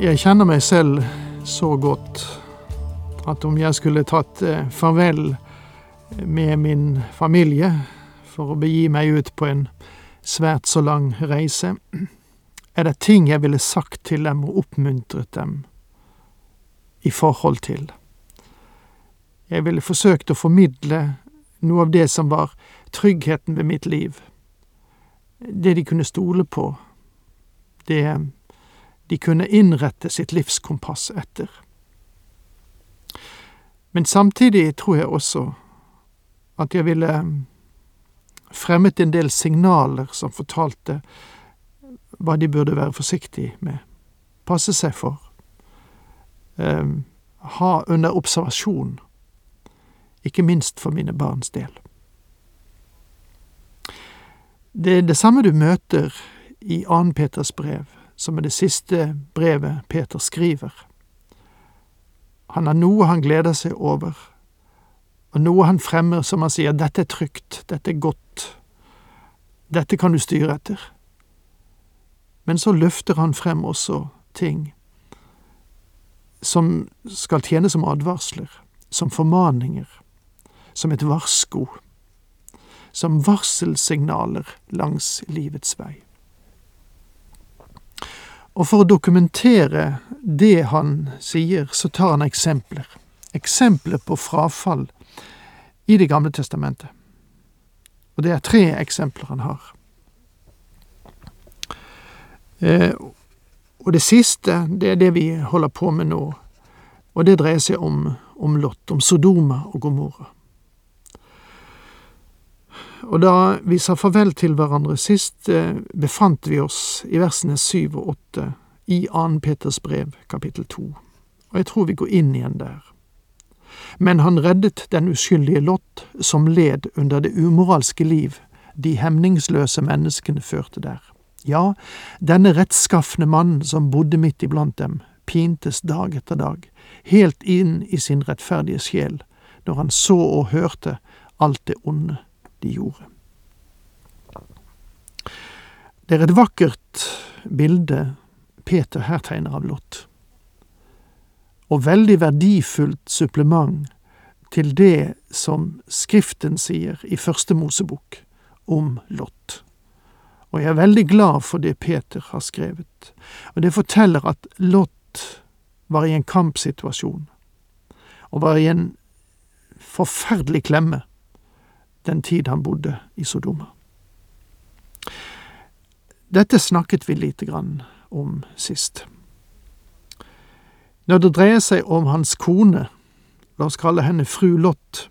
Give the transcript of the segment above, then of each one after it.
Jeg kjenner meg selv så godt at om jeg skulle tatt eh, farvel med min familie for å begi meg ut på en svært så lang reise, er det ting jeg ville sagt til dem og oppmuntret dem i forhold til. Jeg ville forsøkt å formidle noe av det som var tryggheten ved mitt liv, det de kunne stole på, det de kunne innrette sitt livskompass etter. Men samtidig tror jeg også at jeg ville fremmet en del signaler som fortalte hva de burde være forsiktige med, passe seg for, eh, ha under observasjon, ikke minst for mine barns del. Det er det samme du møter i 2. Peters brev som er det siste brevet Peter skriver. Han har noe han gleder seg over, og noe han fremmer som han sier dette er trygt, dette er godt, dette kan du styre etter. Men så løfter han frem også ting som skal tjene som advarsler, som formaninger, som et varsko, som varselsignaler langs livets vei. Og for å dokumentere det han sier, så tar han eksempler. Eksempler på frafall i Det gamle testamentet. Og det er tre eksempler han har. Eh, og det siste, det er det vi holder på med nå. Og det dreier seg om, om Lot, om Sodoma og Gomorra. Og da vi sa farvel til hverandre sist, eh, befant vi oss i versene syv og åtte i Annen Peters brev, kapittel to, og jeg tror vi går inn igjen der. Men han reddet den uskyldige Lott, som led under det umoralske liv de hemningsløse menneskene førte der. Ja, denne rettskafne mannen som bodde midt iblant dem, pintes dag etter dag, helt inn i sin rettferdige sjel, når han så og hørte alt det onde de gjorde. Det er et vakkert bilde Peter her tegner av Lot, og veldig verdifullt supplement til det som Skriften sier i Første Mosebok om Lot. Og jeg er veldig glad for det Peter har skrevet, og det forteller at Lot var i en kampsituasjon, og var i en forferdelig klemme den tid han bodde i Sodoma. Dette snakket vi lite grann om sist. Når det dreier seg om hans kone, la oss kalle henne fru Lott,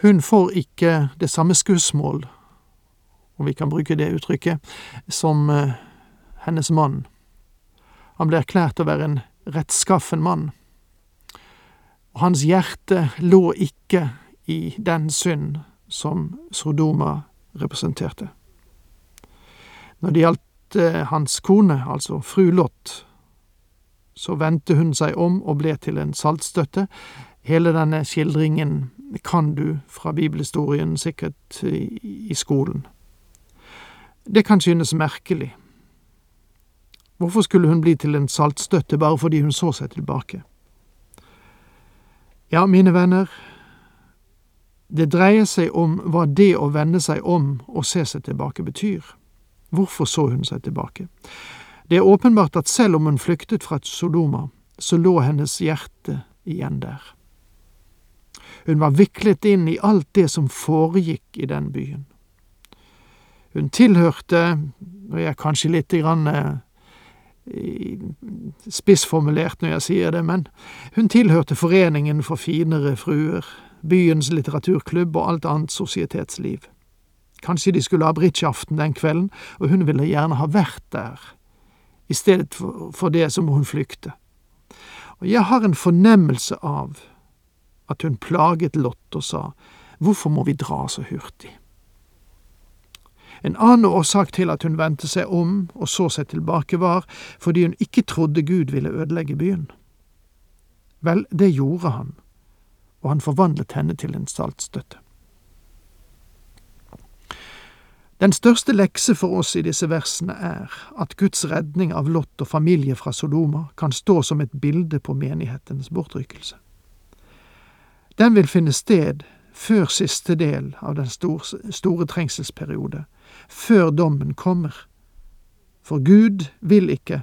hun får ikke det samme skussmål, om vi kan bruke det uttrykket, som uh, hennes mann. Han ble erklært å være en rettskaffen mann, hans hjerte lå ikke i den synd som Sodoma representerte. Når det gjaldt eh, hans kone, altså fru Lot, så vendte hun seg om og ble til en saltstøtte. Hele denne skildringen kan du fra bibelhistorien sikkert i, skolen. Det kan synes merkelig. Hvorfor skulle hun bli til en saltstøtte bare fordi hun så seg tilbake? Ja, mine venner, det dreier seg om hva det å vende seg om og se seg tilbake betyr. Hvorfor så hun seg tilbake? Det er åpenbart at selv om hun flyktet fra Sodoma, så lå hennes hjerte igjen der. Hun var viklet inn i alt det som foregikk i den byen. Hun tilhørte, og jeg er kanskje litt grann eh, spissformulert når jeg sier det, men hun tilhørte Foreningen for finere fruer, byens litteraturklubb og alt annet sosietetsliv. Kanskje de skulle ha bridgeaften den kvelden, og hun ville gjerne ha vært der, I stedet for, det så må hun flykte. Og jeg har en fornemmelse av at hun plaget Lotte og sa, hvorfor må vi dra så hurtig? En annen årsak til at hun vendte seg om og så seg tilbake, var fordi hun ikke trodde Gud ville ødelegge byen. Vel, det gjorde han, og han forvandlet henne til en saltstøtte. Den største lekse for oss i disse versene er at Guds redning av Lot og familie fra Sodoma kan stå som et bilde på menighetens bortrykkelse. Den vil finne sted før siste del av den store, trengselsperiode, før dommen kommer. For Gud vil ikke,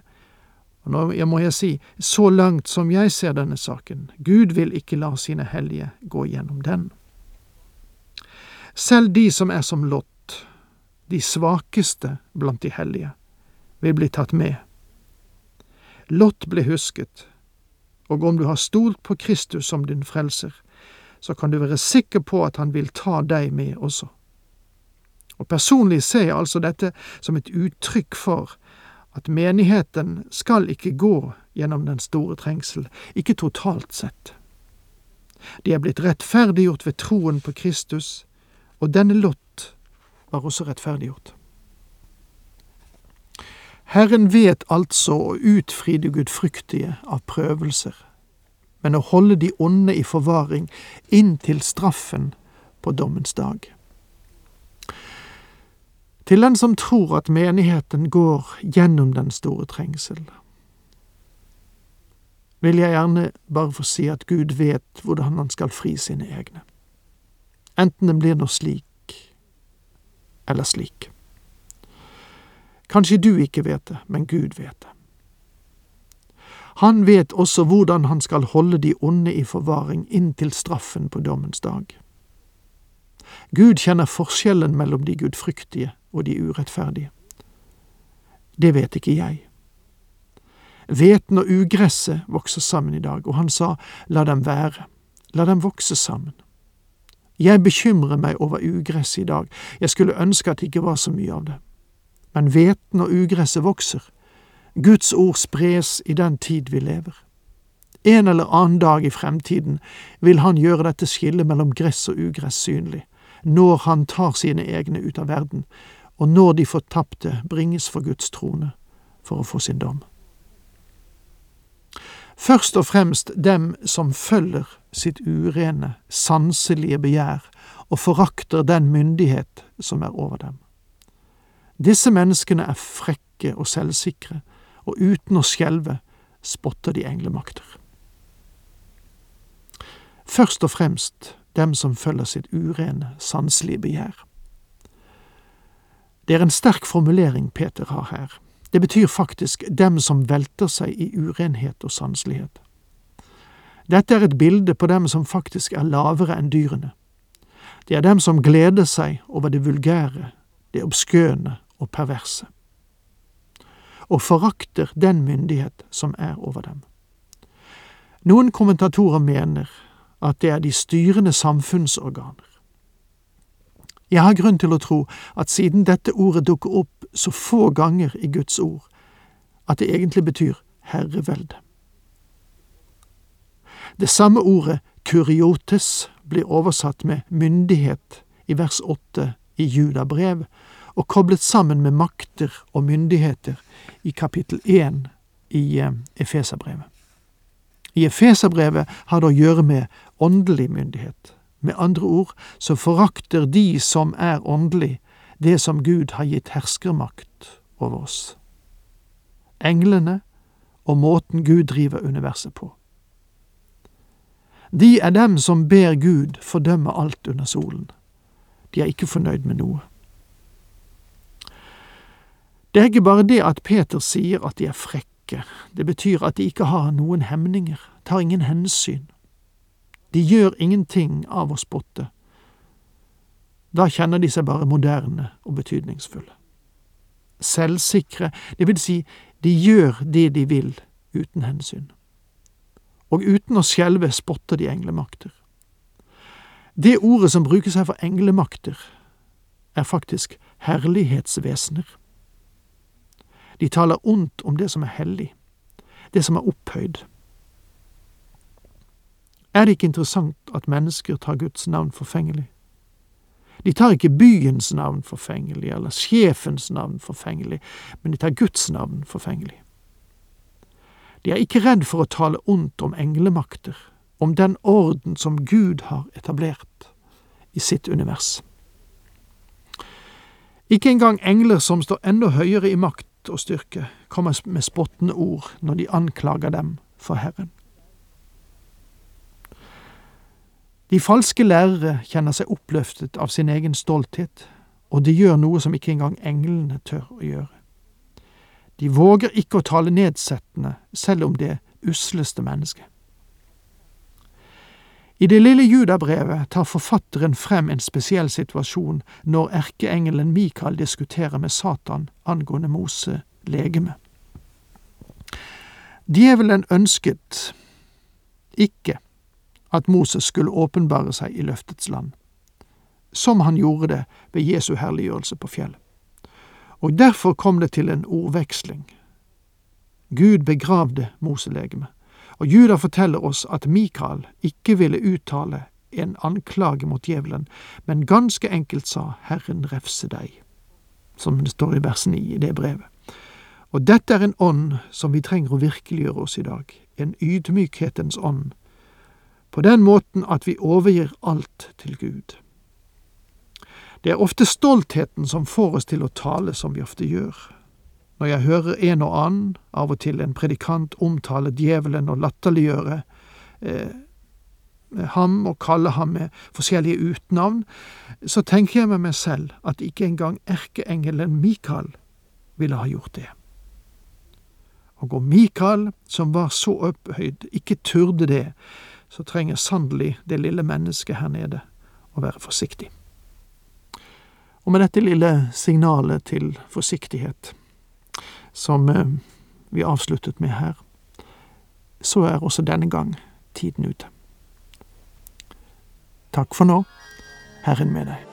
og nå må jeg si, så langt som jeg ser denne saken, Gud vil ikke la sine hellige gå gjennom den. Selv de som er som Lot, de svakeste blant de hellige, vil bli tatt med. Lot ble husket, og om du har stolt på Kristus som din frelser, så kan du være sikker på at han vil ta deg med også. Og personlig ser jeg altså dette som et uttrykk for at menigheten skal ikke gå gjennom den store trengsel, ikke totalt sett. De er blitt rettferdiggjort ved troen på Kristus, og denne Lot var også rettferdiggjort. Herren vet altså å utfri det gudfryktige av prøvelser, men å holde de onde i forvaring inntil straffen på dommens dag. Til den som tror at menigheten går gjennom den store trengsel, vil jeg gjerne bare få si at Gud vet hvordan han skal fri sine egne. Enten det blir noe slik eller slik. Kanskje du ikke vet det, men Gud vet det. Han vet også hvordan han skal holde de onde i forvaring inntil straffen på dommens dag. Gud kjenner forskjellen mellom de gudfryktige og de urettferdige. Det vet ikke jeg. Hveten og ugresset vokser sammen i dag, og han sa la dem være, la dem vokse sammen. Jeg bekymrer meg over ugresset i dag, jeg skulle ønske at det ikke var så mye av det. Men hveten og ugresset vokser. Guds ord spres i den tid vi lever. En eller annen dag i fremtiden vil han gjøre dette skillet mellom gress og ugress synlig, når han tar sine egne ut av verden, og når de fortapte bringes for Guds trone for å få sin dom. Først og fremst dem som følger sitt urene, sanselige begjær og forakter den myndighet som er over dem. Disse menneskene er frekke og selvsikre, og uten å skjelve spotter de englemakter. Først og fremst dem som følger sitt urene, sanselige begjær. Det er en sterk formulering Peter har her. Det betyr faktisk dem som velter seg i urenhet og sanselighet. Dette er et bilde på dem som faktisk er lavere enn dyrene. Det er dem som gleder seg over det vulgære, det obskøne og perverse, og forakter den myndighet som er over dem. Noen kommentatorer mener at det er de styrende samfunnsorganer. Jeg har grunn til å tro at siden dette ordet dukker opp så få ganger i Guds ord, at det egentlig betyr herrevelde. Det samme ordet kuriotes blir oversatt med myndighet i vers åtte i Judabrev, og koblet sammen med makter og myndigheter i kapittel én i eh, Efeserbrevet. I Efeserbrevet har det å gjøre med åndelig myndighet. Med andre ord så forakter de som er åndelig, det som Gud har gitt herskermakt over oss. Englene og måten Gud driver universet på. De er dem som ber Gud fordømme alt under solen. De er ikke fornøyd med noe. Det er ikke bare det at Peter sier at de er frekke, det betyr at de ikke har noen hemninger, tar ingen hensyn. De gjør ingenting av å spotte. Da kjenner de seg bare moderne og betydningsfulle. Selvsikre, det vil si, de gjør det de vil, uten hensyn og uten å skjelve spotter de englemakter. Det ordet som brukes her for englemakter, er faktisk herlighetsvesener. De taler ondt om det som er hellig, det som er opphøyd. Er det ikke interessant at mennesker tar Guds navn forfengelig? De tar ikke byens navn forfengelig, eller sjefens navn forfengelig, men de tar Guds navn forfengelig. De er ikke redd for å tale ondt om englemakter, om den orden som Gud har etablert i sitt univers. Ikke engang engler som står enda høyere i makt og styrke, kommer med spottende ord når de anklager dem for Herren. De falske lærere kjenner seg oppløftet av sin egen stolthet, og de gjør noe som ikke engang englene tør å gjøre. De våger ikke å tale nedsettende, selv om det usleste mennesket. I det lille judabrevet tar forfatteren frem en spesiell situasjon når erkeengelen Mikael diskuterer med Satan angående Mose legeme. Djevelen ønsket ikke at Moses skulle åpenbare seg i løftets land, som han gjorde det ved Jesu herliggjørelse på fjellet. Og derfor kom det til en ordveksling. Gud begravde Moselegemet, og Juda forteller oss at Mikael ikke ville uttale en anklage mot djevelen, men ganske enkelt sa Herren refse deg, som det står i vers 9 i det brevet. Og dette er en ånd som vi trenger å virkeliggjøre oss i dag, en ydmykhetens ånd, på den måten at vi overgir alt til Gud. Det er ofte stoltheten som får oss til å tale som vi ofte gjør. Når jeg hører en og annen, av og til en predikant, omtale djevelen og latterliggjøre eh, ham og kalle ham med forskjellige utnavn, så tenker jeg med meg selv at ikke engang erkeengelen Mikael ville ha gjort det. Og om Mikael, som var så opphøyd, ikke turde det, så trenger sannelig det lille mennesket her nede å være forsiktig. Og med dette lille signalet til forsiktighet, som eh, vi avsluttet med her, så er også denne gang tiden ute. Takk for nå, Herren med deg.